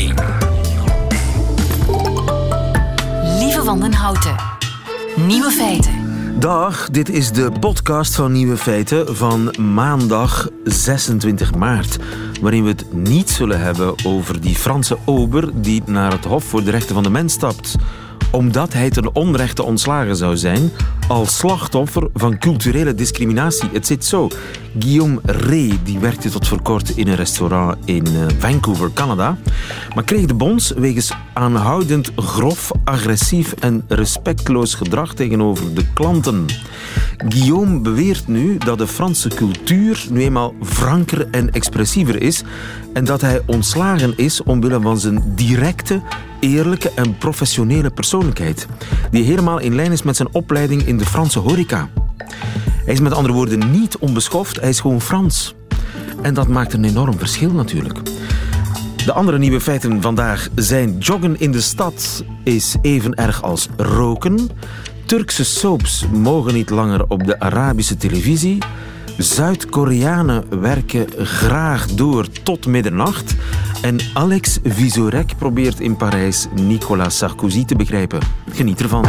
1. Lieve Wandenhouten. Nieuwe feiten. Dag, dit is de podcast van Nieuwe Feiten van maandag 26 maart. Waarin we het niet zullen hebben over die Franse ober die naar het Hof voor de Rechten van de Mens stapt omdat hij ten onrechte ontslagen zou zijn als slachtoffer van culturele discriminatie. Het zit zo. Guillaume Ray die werkte tot voor kort in een restaurant in eh, Vancouver, Canada, maar kreeg de bons wegens aanhoudend grof, agressief en respectloos gedrag tegenover de klanten. Guillaume beweert nu dat de Franse cultuur nu eenmaal franker en expressiever is en dat hij ontslagen is omwille van zijn directe, eerlijke en professionele persoonlijkheid, die helemaal in lijn is met zijn opleiding in de Franse horeca. Hij is met andere woorden niet onbeschoft, hij is gewoon Frans. En dat maakt een enorm verschil natuurlijk. De andere nieuwe feiten vandaag zijn joggen in de stad is even erg als roken. Turkse soaps mogen niet langer op de Arabische televisie. Zuid-Koreanen werken graag door tot middernacht. En Alex Visorek probeert in Parijs Nicolas Sarkozy te begrijpen. Geniet ervan.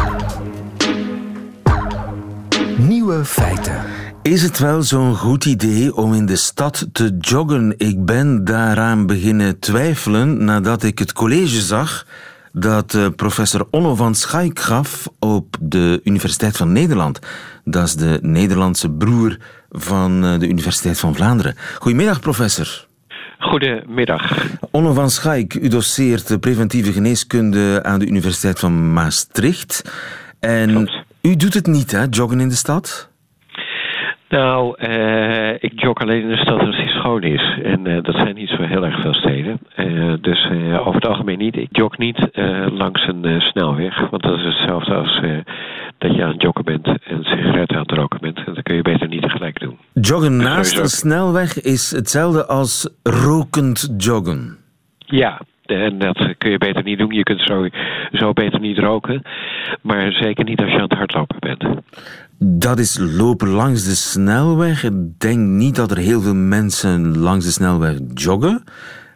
Nieuwe feiten. Is het wel zo'n goed idee om in de stad te joggen? Ik ben daaraan beginnen twijfelen nadat ik het college zag dat eh, professor Onno van Schaik gaf op de Universiteit van Nederland. Dat is de Nederlandse broer van eh, de Universiteit van Vlaanderen. Goedemiddag, professor. Goedemiddag. Onno van Schaik, u doseert preventieve geneeskunde aan de Universiteit van Maastricht. En u doet het niet, hè, joggen in de stad? Nou, uh, ik jog alleen in de stad als die schoon is. En uh, dat zijn niet zo heel erg veel steden. Uh, dus over het algemeen niet. Ik jog niet langs een snelweg. Want dat is hetzelfde als dat je aan het joggen bent en sigaretten aan het roken bent. En dat kun je beter niet tegelijk doen. Joggen naast een snelweg is hetzelfde als rokend joggen. Ja, en dat kun je beter niet doen. Je kunt zo, zo beter niet roken. Maar zeker niet als je aan het hardlopen bent. Dat is lopen langs de snelweg. Ik denk niet dat er heel veel mensen langs de snelweg joggen.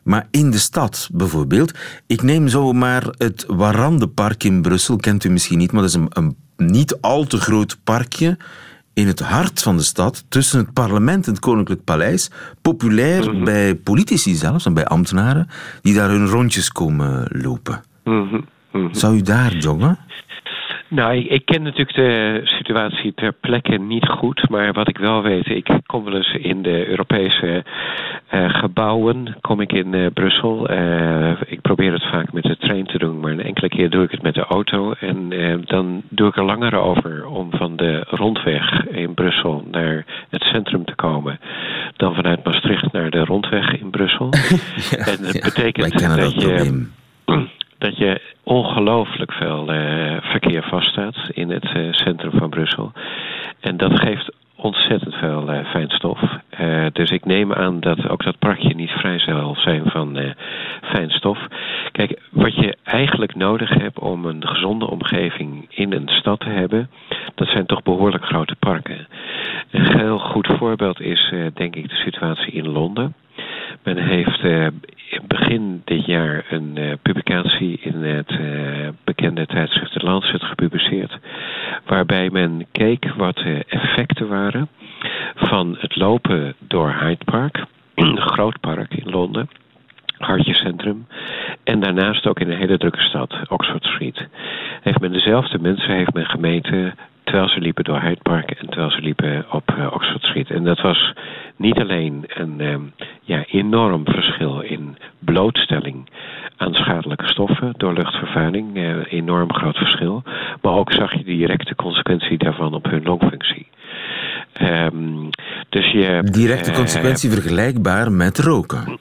Maar in de stad bijvoorbeeld. Ik neem zomaar het Warandepark in Brussel. Kent u misschien niet, maar dat is een, een niet al te groot parkje in het hart van de stad, tussen het parlement en het Koninklijk Paleis, populair Mhm. bij politici zelfs en bij ambtenaren, die daar hun rondjes komen lopen. Mhm, mhm. Zou u daar joggen? Nou, ik, ik ken natuurlijk de situatie ter plekke niet goed. Maar wat ik wel weet, ik kom wel eens in de Europese eh, gebouwen. Kom ik in eh, Brussel. Eh, ik probeer het vaak met de trein te doen, maar een enkele keer doe ik het met de auto. En dan doe ik er langer over om van de rondweg in Brussel naar het centrum te komen. Dan vanuit Maastricht naar de rondweg in Brussel. en dat Ja, betekent dat dat je. dat je ongelooflijk veel eh, verkeer vaststaat in het eh, centrum van Brussel. En dat geeft ontzettend veel eh, fijnstof. Dus ik neem aan dat ook dat parkje niet vrij zal zijn van fijnstof. Kijk, wat je eigenlijk nodig hebt om een gezonde omgeving in een stad te hebben, dat zijn toch behoorlijk grote parken. Een heel goed voorbeeld is denk ik de situatie in Londen. Men heeft begin dit jaar een eh, publicatie in het eh, bekende tijdschrift The Lancet gepubliceerd. Waarbij men keek wat de effecten waren van het lopen door Hyde Park, een groot park in Londen. Hartje centrum. En daarnaast ook in een hele drukke stad, Oxford Street. Heeft men dezelfde mensen heeft men gemeten terwijl ze liepen door Hyde Park en terwijl ze liepen op eh, Oxford Street. En dat was niet alleen een ehm, ja, enorm verschil in blootstelling aan schadelijke stoffen door luchtvervuiling, eh, enorm groot verschil, maar ook zag je de directe consequentie daarvan op hun longfunctie. Ehm, dus je, Directe eh, consequentie vergelijkbaar met roken.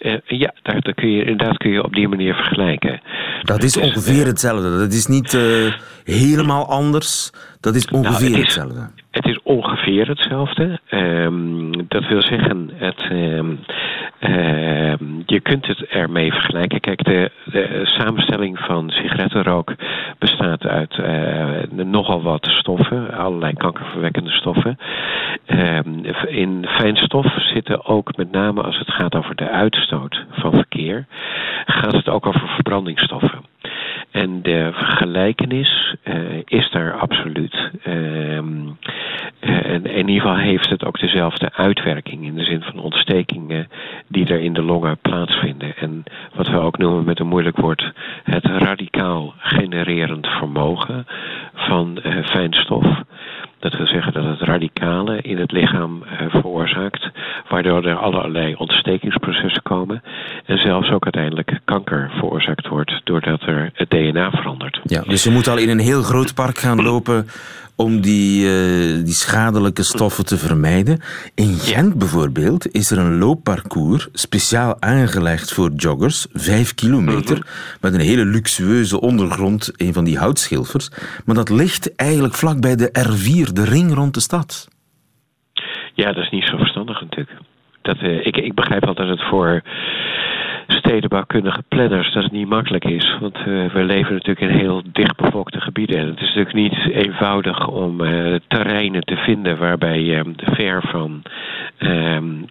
Eh, ja, daar, daar kun je, inderdaad kun je op die manier vergelijken. Dat is is, ongeveer eh, hetzelfde. Dat is niet eh, helemaal anders. Dat is ongeveer Nou, het is- hetzelfde. Het is ongeveer hetzelfde. Ehm, dat wil zeggen, het, ehm, ehm, je kunt het ermee vergelijken. Kijk, de, de samenstelling van sigarettenrook bestaat uit uh, nogal wat stoffen, allerlei kankerverwekkende stoffen. Uh, in fijnstof zitten ook met name als het gaat over de uitstoot van verkeer, gaat het ook over verbrandingsstoffen. En de vergelijkenis uh, is daar absoluut. Ehm, en in ieder geval heeft het ook dezelfde uitwerking in de zin van ontstekingen die er in de longen plaatsvinden. En wat we ook noemen met een moeilijk woord het radicaal genererend vermogen van uh, fijnstof. Dat wil zeggen dat het radicalen in het lichaam uh, veroorzaakt, waardoor er allerlei ontstekingsprocessen komen. En zelfs ook uiteindelijk kanker veroorzaakt wordt doordat er het DNA verandert. Ja, dus je moet al in een heel groot park gaan lopen om die, uh, die schadelijke stoffen te vermijden. In Gent bijvoorbeeld is er een loopparcours speciaal aangelegd voor joggers, vijf kilometer, mm -hmm. met een hele luxueuze ondergrond, een van die houtschilfers. Maar dat ligt eigenlijk vlak bij de R4, de ring rond de stad. Ja, dat is niet zo verstandig natuurlijk. Dat, uh, ik, ik begrijp wel dat het voor stedenbouwkundige planners dat het niet makkelijk is. Want uh, we leven natuurlijk in heel dichtbevolkte gebieden. En het is natuurlijk niet eenvoudig om uh, terreinen te vinden waarbij uh, ver van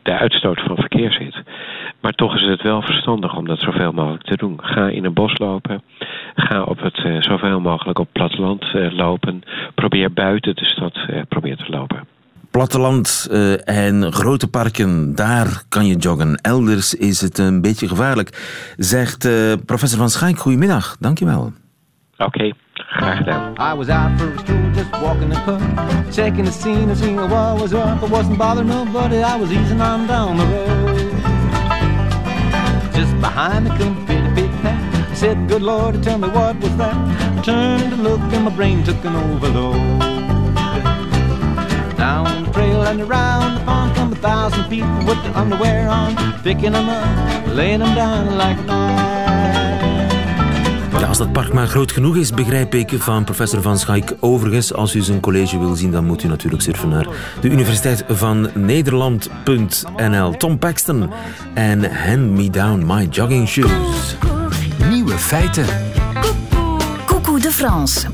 de uitstoot van verkeer zit. Maar toch is het wel verstandig om dat zoveel mogelijk te doen. Ga in een bos lopen. Ga op het zoveel mogelijk op platteland lopen. Probeer buiten de stad probeer te lopen platteland uh, en grote parken, daar kan je joggen. Elders is het een beetje gevaarlijk. Zegt uh, professor Van Schaik, goedemiddag. Dankjewel. Oké, okay, graag gedaan. I was out for a stroll, just walking the park. Checking the scene, seeing what was up. I wasn't bothering nobody, I was easing on down the road. Just behind the company big. I said, good Lord, tell me what was that? I turned to look and my brain took an overload. Down the trail and around the pond come a thousand people with their underwear on, picking them up, laying them down like Ja, als dat park maar groot genoeg is, begrijp ik van professor Van Schaik. Overigens, als u zijn college wil zien, dan moet u natuurlijk surfen naar de Universiteit van Nederland.nl. Tom Paxton en Hand Me Down My Jogging Shoes. Nieuwe feiten. Coucou de France.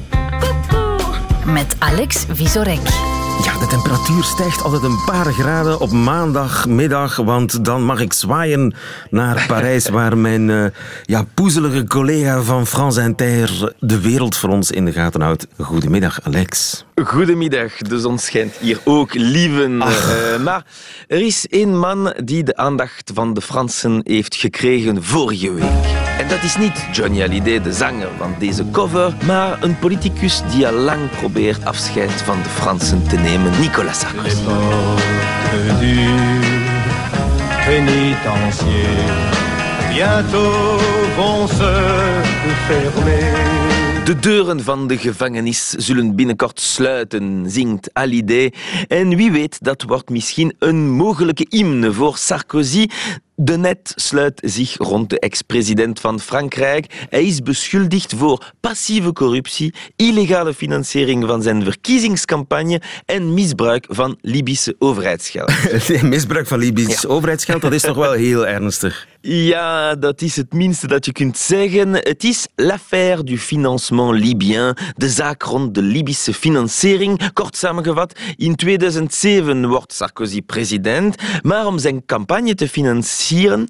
Met Alex Visorek. Ja, de temperatuur stijgt altijd een paar graden op maandagmiddag, want dan mag ik zwaaien naar Parijs, waar mijn uh, ja, poezelige collega van France Inter de wereld voor ons in de gaten houdt. Goedemiddag, Alex. Goedemiddag, de zon schijnt hier ook, lieven. Uh, maar er is één man die de aandacht van de Fransen heeft gekregen vorige week. En dat is niet Johnny Hallyday, de zanger van deze cover, maar een politicus die al lang probeert afscheid van de Fransen te nemen, Nicolas Sarkozy. De deuren van de gevangenis zullen binnenkort sluiten, zingt Hallyday. En wie weet, dat wordt misschien een mogelijke hymne voor Sarkozy. De net sluit zich rond de ex-president van Frankrijk. Hij is beschuldigd voor passieve corruptie, illegale financiering van zijn verkiezingscampagne en misbruik van Libische overheidsgeld. misbruik van Libisch ja. overheidsgeld, dat is toch wel heel ernstig. Ja, dat is het minste dat je kunt zeggen. Het is l'affaire du financement libyen, de zaak rond de Libische financiering. Kort samengevat, in 2007 wordt Sarkozy president, maar om zijn campagne te financieren uh,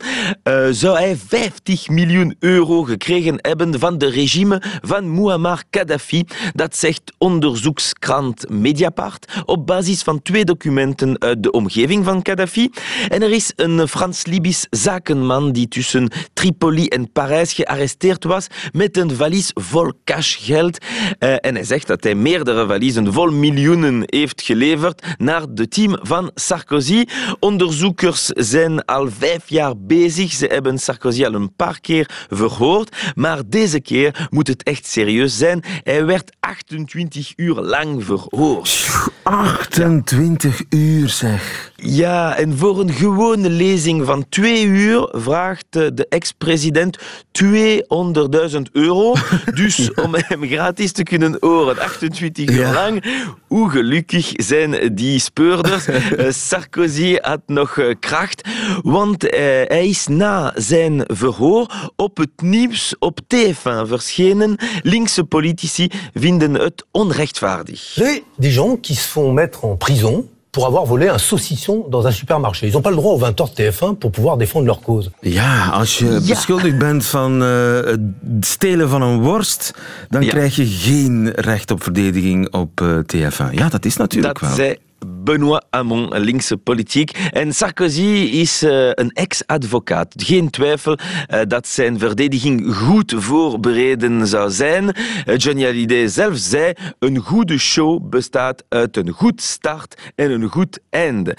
zou hij 50 miljoen euro gekregen hebben van de regime van Muammar Gaddafi. Dat zegt onderzoekskrant Mediapart op basis van twee documenten uit de omgeving van Gaddafi. En er is een Frans-Libisch zakenman die tussen Tripoli en Parijs gearresteerd was met een valies vol cashgeld. Uh, en hij zegt dat hij meerdere valiezen vol miljoenen heeft geleverd naar het team van Sarkozy. Onderzoekers zijn al vijf jaar bezig. Ze hebben Sarkozy al een paar keer verhoord. Maar deze keer moet het echt serieus zijn. Hij werd 28 uur lang verhoord. 28 uur zeg. Ja, en voor een gewone lezing van twee uur vraagt eh, de ex-president 200.000 euro. Dus om hem gratis te kunnen horen, 28 uur Ja. lang. Hoe gelukkig zijn die speurders? Eh, Sarkozy had nog eh, kracht, want eh, hij is na zijn verhoor op het nieuws op TF1 verschenen. Linkse politici vinden het onrechtvaardig. Avez des gens qui se font mettre en prison pour avoir volé un saucisson dans un supermarché. Ils n'ont pas le droit aux 20 heures de TF1 pour pouvoir défendre leur cause. Ja, als je beschuldigd bent van eh, het stelen van een worst, dan Ja. krijg je geen recht op verdediging op eh, TF1. Ja, dat is natuurlijk Dat wel. zei Benoît Hamon, linkse politiek. En Sarkozy is eh, een ex-advocaat. Geen twijfel eh, dat zijn verdediging goed voorbereiden zou zijn. Eh, Johnny Hallyday zelf zei, een goede show bestaat uit een goed start en een goed einde.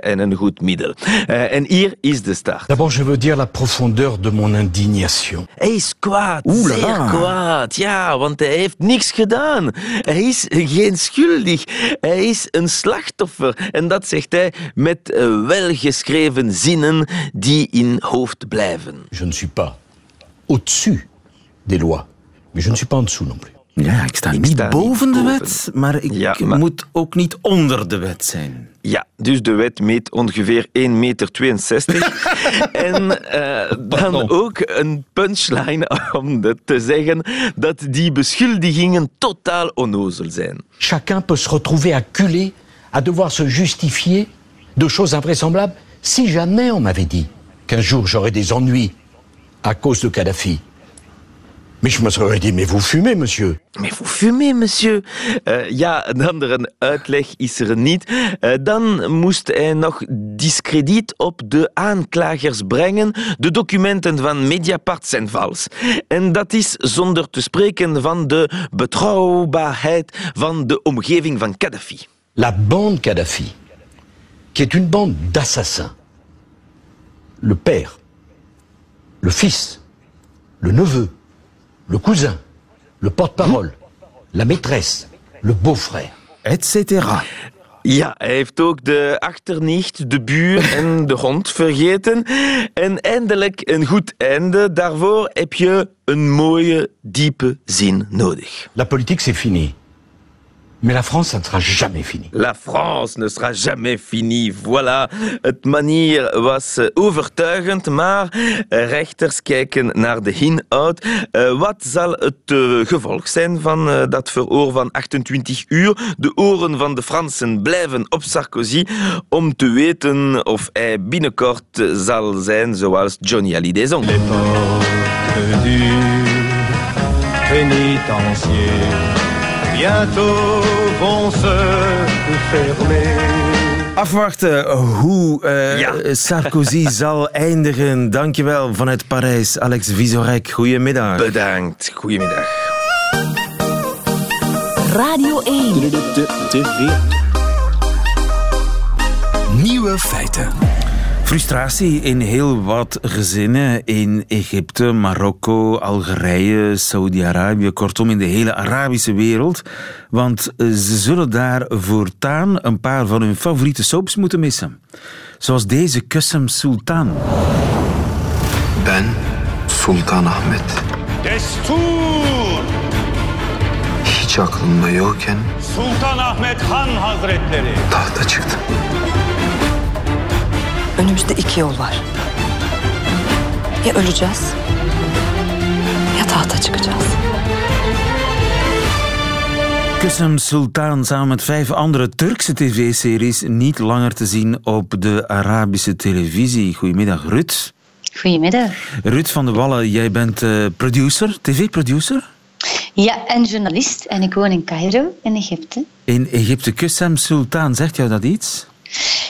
En een goed middel. En hier is de start. D'abord, je veux dire la profondeur de mon indignation. Hij is kwaad, Oeh zeer la. kwaad. Ja, want hij heeft niks gedaan. Hij is geen schuldig. Hij is een slachtoffer. En dat zegt hij met eh, welgeschreven zinnen die in hoofd blijven. Je ne suis pas au-dessus des lois, mais je ne suis pas en dessous non plus. Ja, ik sta Ik niet sta niet boven de wet, maar ik Ja, maar- moet ook niet onder de wet zijn. Ja, dus de wet meet ongeveer 1,62 meter. en eh, dan ook een punchline om te zeggen dat die beschuldigingen totaal onnozel zijn. Chacun peut se retrouver acculé à devoir se justifier de choses invraisemblables. Si jamais on m'avait dit qu'un jour j'aurais des ennuis à cause de Kadhafi, mais je me serais dit, mais vous fumez, monsieur. Maar vous fumez, monsieur? Eh, ja, een andere uitleg is er niet. Eh, dan moest hij nog discrediet op de aanklagers brengen. De documenten van Mediapart zijn vals. En dat is zonder te spreken van de betrouwbaarheid van de omgeving van Gaddafi. La bande Kadhafi, qui est une bande d'assassins, le père, le fils, le neveu, le cousin, le porte-parole, la maîtresse, le beau-frère. Et cetera. Ja, hij heeft ook de achternicht, de buur en de hond vergeten. En eindelijk een goed einde. Daarvoor heb je een mooie, diepe zin nodig. La politique, c'est fini. Mais la France, ça ne sera jamais fini. La France ne sera jamais finie. Voilà. Het manier was overtuigend, maar rechters kijken naar de inhoud. Eh, wat zal het eh, gevolg zijn van eh, dat verhoor van 28 uur? De oren van de Fransen blijven op Sarkozy om te weten of hij binnenkort zal zijn zoals Johnny Hallyday zong. Porte du pénitencier bientôt vont se fermer. Afwachten hoe eh, Ja. Sarkozy zal eindigen. Dankjewel vanuit Parijs, Alex Visorek. Goedemiddag. Bedankt. Goedemiddag. Radio 1. Nieuwe feiten. Frustratie in heel wat gezinnen in Egypte, Marokko, Algerije, Saudi-Arabië, kortom in de hele Arabische wereld. Want eh, ze zullen daar voortaan een paar van hun favoriete soaps moeten missen. Zoals deze Kusem Sultan. Ben Sultan Ahmet. Destur! Hiç aklımda yokken Sultan Ahmet Han Hazretleri. tahta çıktım. Önümüzde iki yol var. Ya öleceğiz ya tahta çıkacağız. Kusem Sultan samen met vijf andere Turkse tv-series niet langer te zien op de Arabische televisie. Goedemiddag, Rut. Goedemiddag. Rut van de Wallen, jij bent eh, producer, tv-producer Ja, en journalist. En ik woon in Cairo, in Egypte. in Egypte. Kusem Sultan, zegt jou dat iets?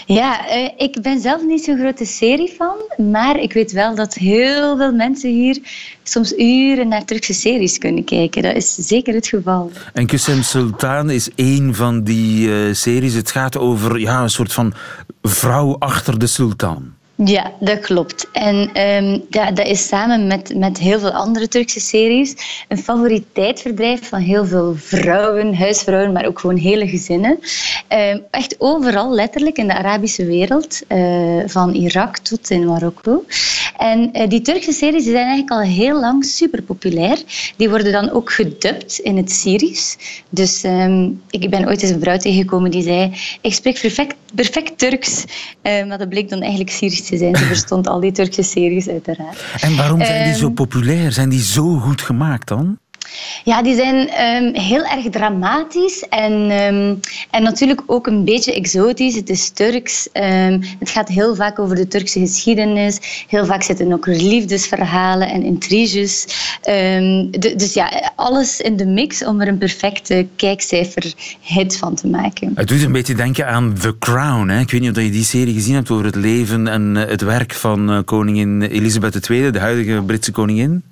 Ja, eh, ik ben zelf niet zo'n grote seriefan, maar ik weet wel dat heel veel mensen hier soms uren naar Turkse series kunnen kijken. Dat is zeker het geval. En Kusem Sultan is één van die eh, series. Het gaat over ja, een soort van vrouw achter de sultan. Ja, dat klopt. En um, ja, dat is samen met, met heel veel andere Turkse series een favoriet tijdverdrijf van heel veel vrouwen, huisvrouwen, maar ook gewoon hele gezinnen. Um, echt overal, letterlijk, in de Arabische wereld, uh, van Irak tot in Marokko. En uh, die Turkse series zijn eigenlijk al heel lang super populair. Die worden dan ook gedubt in het Syrisch. Dus um, ik ben ooit eens een vrouw tegengekomen die zei: Ik spreek perfect, perfect Turks. Maar dat bleek dan eigenlijk Syrisch te zijn. Ze verstond al die Turkse series uiteraard. En waarom zijn die zo Ehm, populair? Zijn die zo goed gemaakt dan? Ja, die zijn ehm, heel erg dramatisch en, ehm, en natuurlijk ook een beetje exotisch. Het is Turks. Ehm, het gaat heel vaak over de Turkse geschiedenis. Heel vaak zitten ook liefdesverhalen en intriges. De- dus ja, alles in de mix om er een perfecte kijkcijferhit van te maken. Het doet een beetje denken aan The Crown. Hè? Ik weet niet of je die serie gezien hebt over het leven en eh, het werk van eh, koningin Elisabeth II, de huidige Britse koningin.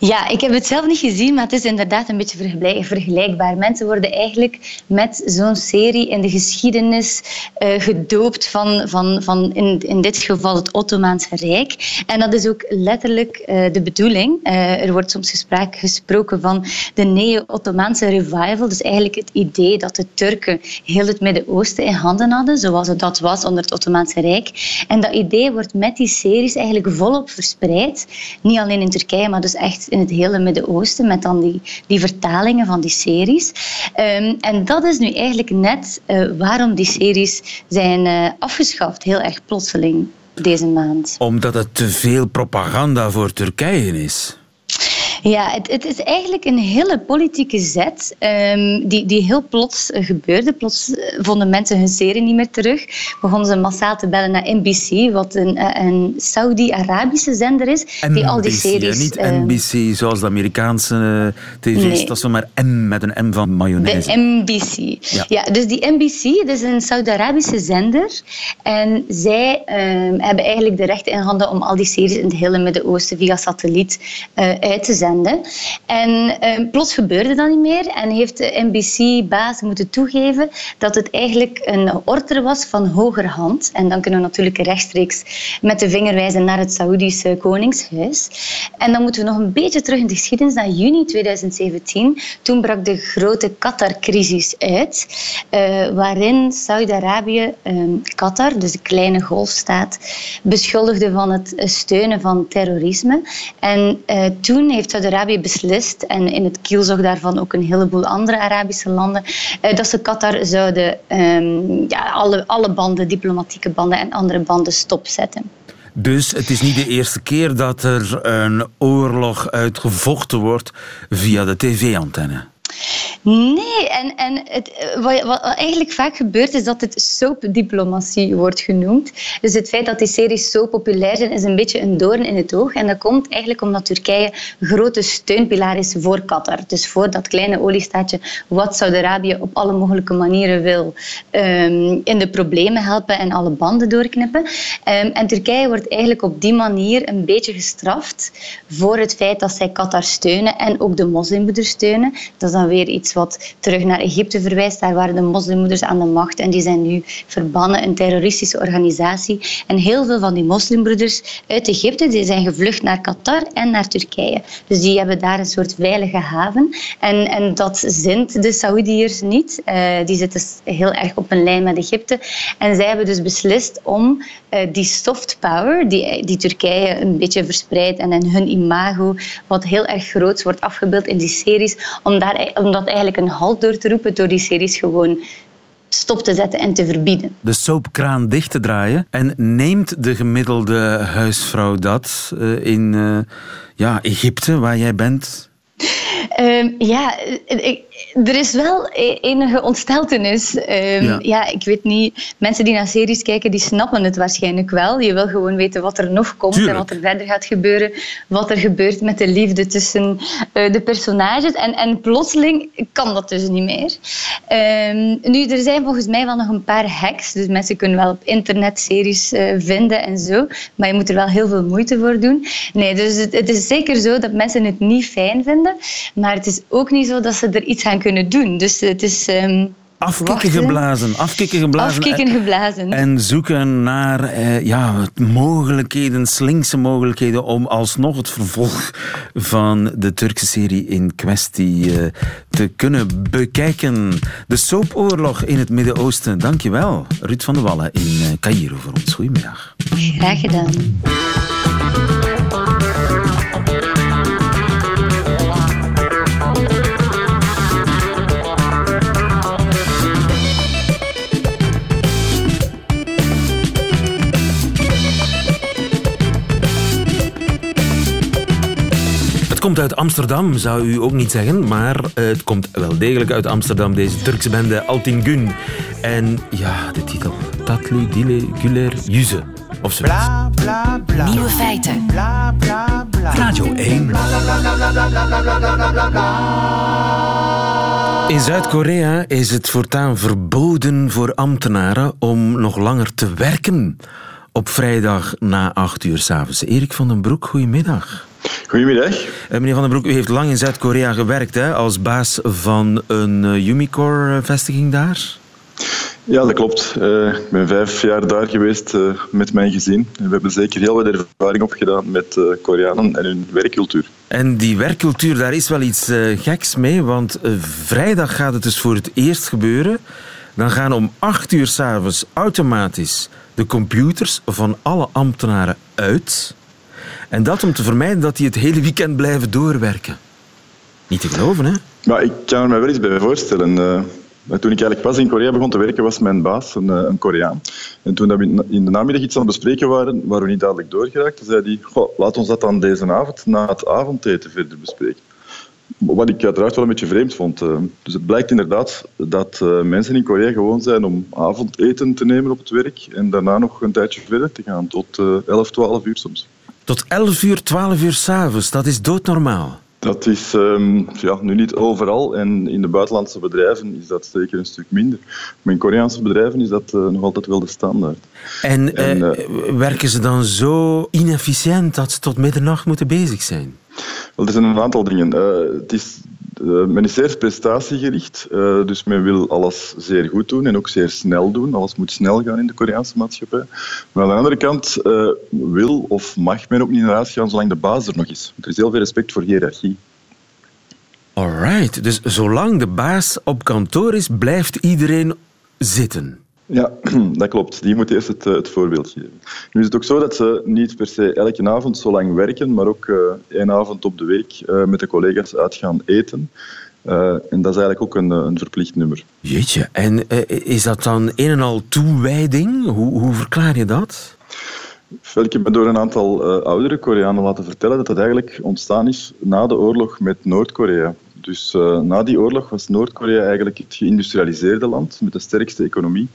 Ja, ik heb het zelf niet gezien, maar het is inderdaad een beetje vergelijk- vergelijkbaar. Mensen worden eigenlijk met zo'n serie in de geschiedenis eh, gedoopt van, van, van in, in dit geval het Ottomaanse Rijk. En dat is ook letterlijk eh, de bedoeling. Eh, er wordt soms gesproken van de neo-Ottomaanse revival. Dus eigenlijk het idee dat de Turken heel het Midden-Oosten in handen hadden, zoals het dat was onder het Ottomaanse Rijk. En dat idee wordt met die series eigenlijk volop verspreid. Niet alleen in Turkije, maar dus echt in het hele Midden-Oosten, met dan die, die vertalingen van die series. Ehm, en dat is nu eigenlijk net eh, waarom die series zijn eh, afgeschaft, heel erg plotseling deze maand. Omdat het te veel propaganda voor Turkije is. Ja, het, het is eigenlijk een hele politieke zet ehm, die, die heel plots gebeurde. Plots eh, vonden mensen hun serie niet meer terug. Begonnen ze massaal te bellen naar NBC, wat een, eh, een Saudi-Arabische zender is, die al die series... niet ehm, NBC zoals de Amerikaanse eh, tv's. Nee. Dat is zomaar M met een M van mayonaise. De NBC. Ja. Ja. dus die NBC dat is een Saudi-Arabische zender. En zij ehm, hebben eigenlijk de rechten in handen om al die series in het hele Midden-Oosten via satelliet uit te zenden. En ehm, plots gebeurde dat niet meer. En heeft de NBC-baas moeten toegeven dat het eigenlijk een order was van hogerhand. En dan kunnen we natuurlijk rechtstreeks met de vinger wijzen naar het Saoedische koningshuis. En dan moeten we nog een beetje terug in de geschiedenis, naar juni 2017. Toen brak de grote Qatar-crisis uit, eh, waarin Saudi-Arabië ehm, Qatar, dus de kleine golfstaat, beschuldigde van het steunen van terrorisme. En eh, toen heeft Saudi-Arabië beslist, en in het kielzog daarvan ook een heleboel andere Arabische landen, eh, dat ze Qatar zouden ehm, ja, alle, alle banden, diplomatieke banden en andere banden stopzetten. Dus het is niet de eerste keer dat er een oorlog uitgevochten wordt via de tv-antenne. Nee, en, en het, eh, wat, eigenlijk vaak gebeurt is dat het soapdiplomatie wordt genoemd. Dus het feit dat die series zo populair zijn is een beetje een doorn in het oog. En dat komt eigenlijk omdat Turkije grote steunpilaar is voor Qatar. Dus voor dat kleine oliestaatje wat Saudi-Arabië op alle mogelijke manieren wil ehm, in de problemen helpen en alle banden doorknippen. Ehm, en Turkije wordt eigenlijk op die manier een beetje gestraft voor het feit dat zij Qatar steunen en ook de moslimbroeders steunen. Dat is dan weer iets wat terug naar Egypte verwijst. Daar waren de moslimbroeders aan de macht en die zijn nu verbannen, een terroristische organisatie. En heel veel van die moslimbroeders uit Egypte die zijn gevlucht naar Qatar en naar Turkije. Dus die hebben daar een soort veilige haven. En, en dat zint de Saoediërs niet. Eh, die zitten heel erg op een lijn met Egypte. En zij hebben dus beslist om eh, die soft power, die, die Turkije een beetje verspreidt en in hun imago, wat heel erg groot wordt afgebeeld in die series, om, daar, dat eigenlijk een halt door te door die series gewoon stop te zetten en te verbieden. De soapkraan dicht te draaien. En neemt de gemiddelde huisvrouw dat eh, in eh, ja, Egypte, waar jij bent? Ehm, ja, eh, ik- er is wel e- enige ontsteltenis. Ehm, Ja. ja. ik weet niet. Mensen die naar series kijken, die snappen het waarschijnlijk wel. Je wil gewoon weten wat er nog komt Tuurlijk. en wat er verder gaat gebeuren. Wat er gebeurt met de liefde tussen eh, de personages. En, en plotseling kan dat dus niet meer. Ehm, nu, er zijn volgens mij wel nog een paar hacks. Dus mensen kunnen wel op internet series eh, vinden en zo. Maar je moet er wel heel veel moeite voor doen. Nee, dus het, het is zeker zo dat mensen het niet fijn vinden. Maar het is ook niet zo dat ze er iets aan kunnen doen. Dus het is... ehm, afkikken wachten. geblazen. Afkikken geblazen. Afkikken geblazen. En zoeken naar eh, ja, mogelijkheden, slinkse mogelijkheden om alsnog het vervolg van de Turkse serie in kwestie eh, te kunnen bekijken. De soapoorlog in het Midden-Oosten. Dankjewel, Ruud van der Wallen in eh, Cairo voor ons. Goedemiddag. Graag gedaan. Komt uit Amsterdam, zou u ook niet zeggen, maar eh, het komt wel degelijk uit Amsterdam, deze Turkse bende Altin Gün. En ja, de titel, Tatlı Dile Güler Yüze. Of zo. Nieuwe feiten. Radio 1. In Zuid-Korea is het voortaan verboden voor ambtenaren om nog langer te werken op vrijdag na acht uur s'avonds. Erik van den Broek, goedemiddag. Goedemiddag. Eh, meneer Van den Broek, u heeft lang in Zuid-Korea gewerkt hè, als baas van een uh, Umicore-vestiging daar. Ja, dat klopt. Uh, ik ben vijf jaar daar geweest uh, met mijn gezin. We hebben zeker heel wat ervaring opgedaan met uh, Koreanen en hun werkcultuur. En die werkcultuur, daar is wel iets geks mee, want vrijdag gaat het dus voor het eerst gebeuren. Dan gaan om acht uur s'avonds automatisch de computers van alle ambtenaren uit. En dat om te vermijden dat die het hele weekend blijven doorwerken. Niet te geloven, hè? Maar ik kan er wel iets bij voorstellen. Uh, toen ik eigenlijk pas in Korea begon te werken, was mijn baas een, een Koreaan. En toen we in de namiddag iets aan het bespreken waren, waar we niet dadelijk doorgeraakt, zei hij, laat ons dat dan deze avond na het avondeten verder bespreken. Wat ik uiteraard wel een beetje vreemd vond. Dus het blijkt inderdaad dat mensen in Korea gewoon zijn om avondeten te nemen op het werk en daarna nog een tijdje verder te gaan, tot 11, 12 uur soms. Tot 11 uur, 12 uur s'avonds, dat is doodnormaal. Dat is um, ja, nu niet overal en in de buitenlandse bedrijven is dat zeker een stuk minder. Maar in Koreaanse bedrijven is dat uh, nog altijd wel de standaard. En, en uh, uh, werken ze dan zo inefficiënt dat ze tot middernacht moeten bezig zijn? Wel, er zijn een aantal dingen. het is men is zeer prestatiegericht, uh, dus men wil alles zeer goed doen en ook zeer snel doen. Alles moet snel gaan in de Koreaanse maatschappij. Maar aan de andere kant uh, wil of mag men ook niet naar huis gaan zolang de baas er nog is. Er is heel veel respect voor hiërarchie. Alright, dus zolang de baas op kantoor is, blijft iedereen zitten. Ja, dat klopt. Die moet eerst het, het, voorbeeld geven. Nu is het ook zo dat ze niet per se elke avond zo lang werken, maar ook uh, één avond op de week uh, met de collega's uit gaan eten. Uh, en dat is eigenlijk ook een, een verplicht nummer. Jeetje, en is dat dan een en al toewijding? Hoe, hoe verklaar je dat? Ik heb me door een aantal oudere Koreanen laten vertellen dat het eigenlijk ontstaan is na de oorlog met Noord-Korea. Dus uh, na die oorlog was Noord-Korea eigenlijk het geïndustrialiseerde land met de sterkste economie.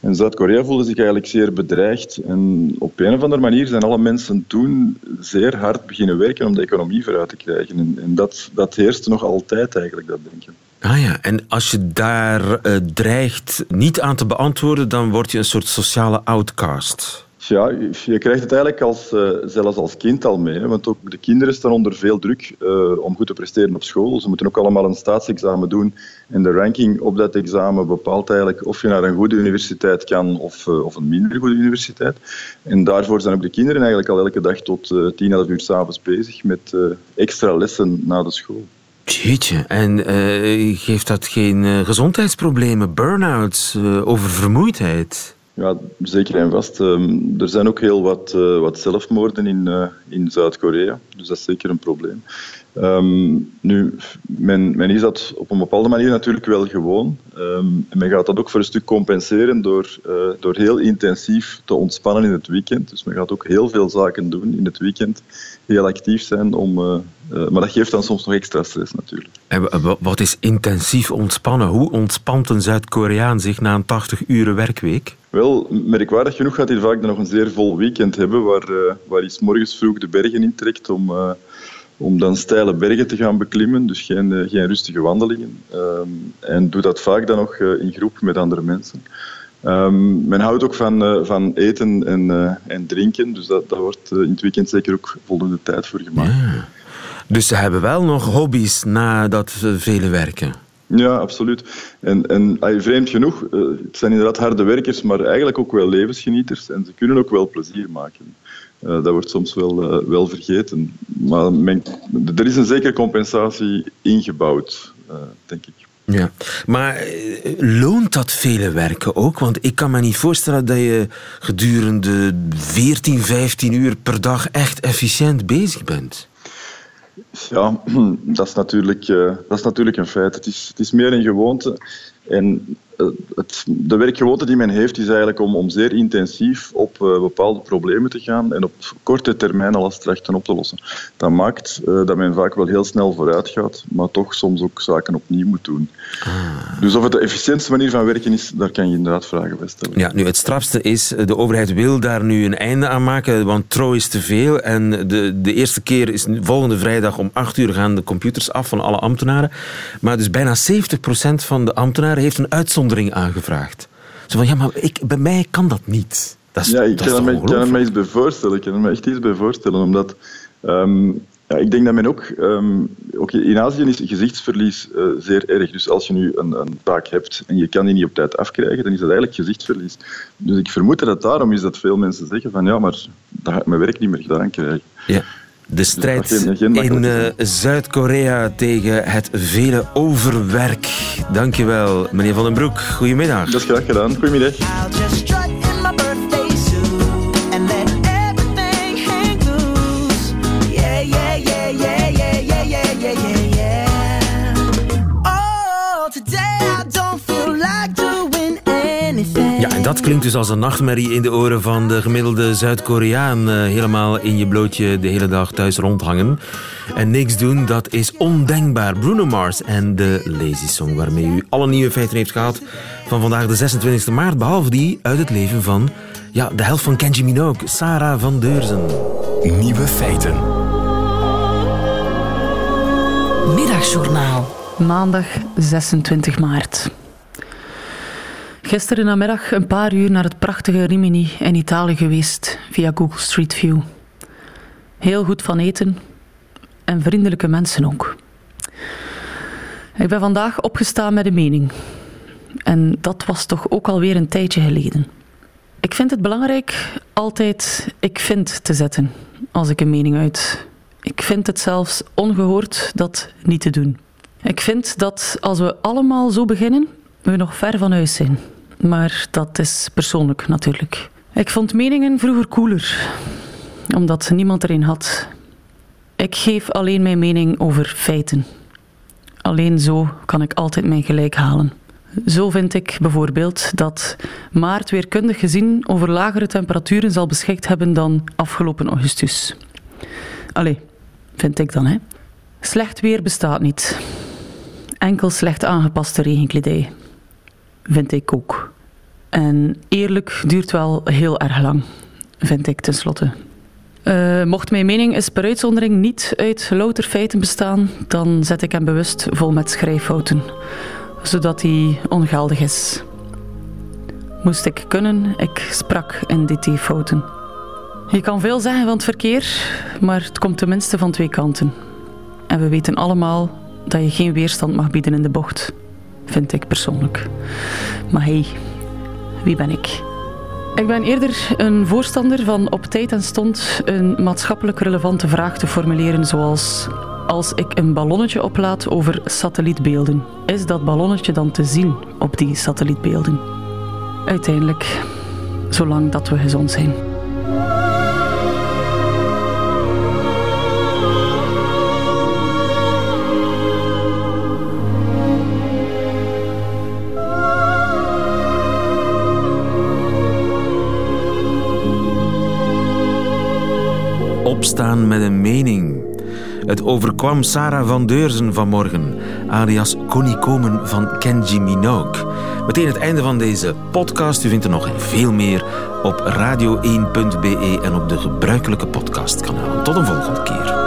En Zuid-Korea voelde zich eigenlijk zeer bedreigd. En op een of andere manier zijn alle mensen toen zeer hard beginnen werken om de economie vooruit te krijgen. En, en dat, dat heerste nog altijd eigenlijk, dat denken. Ah ja, en als je daar uh, dreigt niet aan te beantwoorden, dan word je een soort sociale outcast. Ja, je krijgt het eigenlijk als, uh, zelfs als kind al mee. Want ook de kinderen staan onder veel druk uh, om goed te presteren op school. Ze moeten ook allemaal een staatsexamen doen. En de ranking op dat examen bepaalt eigenlijk of je naar een goede universiteit kan of, uh, of een minder goede universiteit. En daarvoor zijn ook de kinderen eigenlijk al elke dag tot 10, 11 uur s'avonds bezig met extra lessen na de school. Jeetje, en geeft dat geen gezondheidsproblemen, burn-outs, oververmoeidheid? Ja, zeker en vast. Um, er zijn ook heel wat, uh, wat zelfmoorden in, uh, in Zuid-Korea, dus dat is zeker een probleem. Um, nu, men, men is dat op een bepaalde manier natuurlijk wel gewoon. Um, en men gaat dat ook voor een stuk compenseren door, uh, door heel intensief te ontspannen in het weekend. Dus men gaat ook heel veel zaken doen in het weekend, heel actief zijn. Om, maar dat geeft dan soms nog extra stress natuurlijk. En wat is intensief ontspannen? Hoe ontspant een Zuid-Koreaan zich na een 80-uren werkweek? Wel, merkwaardig genoeg gaat hij vaak dan nog een zeer vol weekend hebben, waar, uh, waar hij 's morgens vroeg de bergen intrekt om, uh, om dan steile bergen te gaan beklimmen, dus geen, geen rustige wandelingen. Um, en doet dat vaak dan nog in groep met andere mensen. Um, men houdt ook van, van eten en, en drinken, dus dat, daar wordt in het weekend zeker ook voldoende tijd voor gemaakt. Ja. Dus ze hebben wel nog hobby's na dat vele werken? Ja, absoluut. En, en vreemd genoeg, uh, het zijn inderdaad harde werkers, maar eigenlijk ook wel levensgenieters. En ze kunnen ook wel plezier maken. Uh, dat wordt soms wel, uh, wel vergeten. Maar men, er is een zekere compensatie ingebouwd, denk ik. Ja, maar loont dat vele werken ook? Want ik kan me niet voorstellen dat je gedurende 14, 15 uur per dag echt efficiënt bezig bent. Ja, dat is natuurlijk, uh, dat is natuurlijk een feit. Het is, het is meer een gewoonte. En eh, het, de werkgewoonte die men heeft is eigenlijk om, om zeer intensief op uh, bepaalde problemen te gaan en op korte termijn al trachten op te lossen. Dat maakt uh, dat men vaak wel heel snel vooruit gaat, maar toch soms ook zaken opnieuw moet doen. Ah. Dus of het de efficiëntste manier van werken is, daar kan je inderdaad vragen bij stellen. Ja, nu het strafste is, de overheid wil daar nu een einde aan maken, want trouw is te veel. En de, de eerste keer is volgende vrijdag om 8 uur gaan de computers af van alle ambtenaren. Maar dus bijna 70% van de ambtenaren heeft een uitzondering aangevraagd. Zo van, ja, maar ik, bij mij kan dat niet. Dat is, ja, ik dat kan, me, kan me iets bij voorstellen. Ik kan er me echt iets bij voorstellen, omdat... Um, ja, ik denk dat men ook... Um, ook in Azië is gezichtsverlies uh, zeer erg. Dus als je nu een, een taak hebt en je kan die niet op tijd afkrijgen, dan is dat eigenlijk gezichtsverlies. Dus ik vermoed dat daarom is dat veel mensen zeggen van ja, maar dat ga ik mijn werk niet meer gedaan krijgen. Ja. De strijd in uh, Zuid-Korea tegen het vele overwerk. Dankjewel, meneer Van den Broek. Goedemiddag. Dat is graag gedaan. Goedemiddag. Dat klinkt dus als een nachtmerrie in de oren van de gemiddelde Zuid-Koreaan. Uh, helemaal in je blootje de hele dag thuis rondhangen. En niks doen, dat is ondenkbaar. Bruno Mars en de Lazy Song, waarmee u alle nieuwe feiten heeft gehad van vandaag de 26 maart. Behalve die uit het leven van ja, de helft van Kenji Minogue, Sarah van Deurzen. Nieuwe feiten. Middagjournaal. Maandag 26 maart. Gisteren namiddag een paar uur naar het prachtige Rimini in Italië geweest via Google Street View. Heel goed van eten en vriendelijke mensen ook. Ik ben vandaag opgestaan met een mening. En dat was toch ook alweer een tijdje geleden. Ik vind het belangrijk altijd ik vind te zetten als ik een mening uit. Ik vind het zelfs ongehoord dat niet te doen. Ik vind dat als we allemaal zo beginnen, we nog ver van huis zijn. Maar dat is persoonlijk natuurlijk. Ik vond meningen vroeger cooler, omdat niemand erin had. Ik geef alleen mijn mening over feiten. Alleen zo kan ik altijd mijn gelijk halen. Zo vind ik bijvoorbeeld dat maart weerkundig gezien over lagere temperaturen zal beschikt hebben dan afgelopen augustus. Allee, vind ik dan, hè. Slecht weer bestaat niet. Enkel slecht aangepaste regenkledij vind ik ook. En eerlijk duurt wel heel erg lang, vind ik tenslotte. Uh, mocht mijn mening eens per uitzondering niet uit louter feiten bestaan, dan zet ik hem bewust vol met schrijffouten, zodat hij ongeldig is. Moest ik kunnen, ik sprak in dt-fouten. Je kan veel zeggen van het verkeer, maar het komt tenminste van twee kanten. En we weten allemaal dat je geen weerstand mag bieden in de bocht vind ik persoonlijk. Maar hey, wie ben ik? Ik ben eerder een voorstander van op tijd en stond een maatschappelijk relevante vraag te formuleren, zoals als ik een ballonnetje oplaat over satellietbeelden, is dat ballonnetje dan te zien op die satellietbeelden? Uiteindelijk, zolang dat we gezond zijn. Opstaan met een mening. Het overkwam Sarah van Deurzen vanmorgen, alias Connie Komen van Kenji Minogue. Meteen het einde van deze podcast. U vindt er nog veel meer op radio1.be en op de gebruikelijke podcastkanalen. Tot een volgende keer.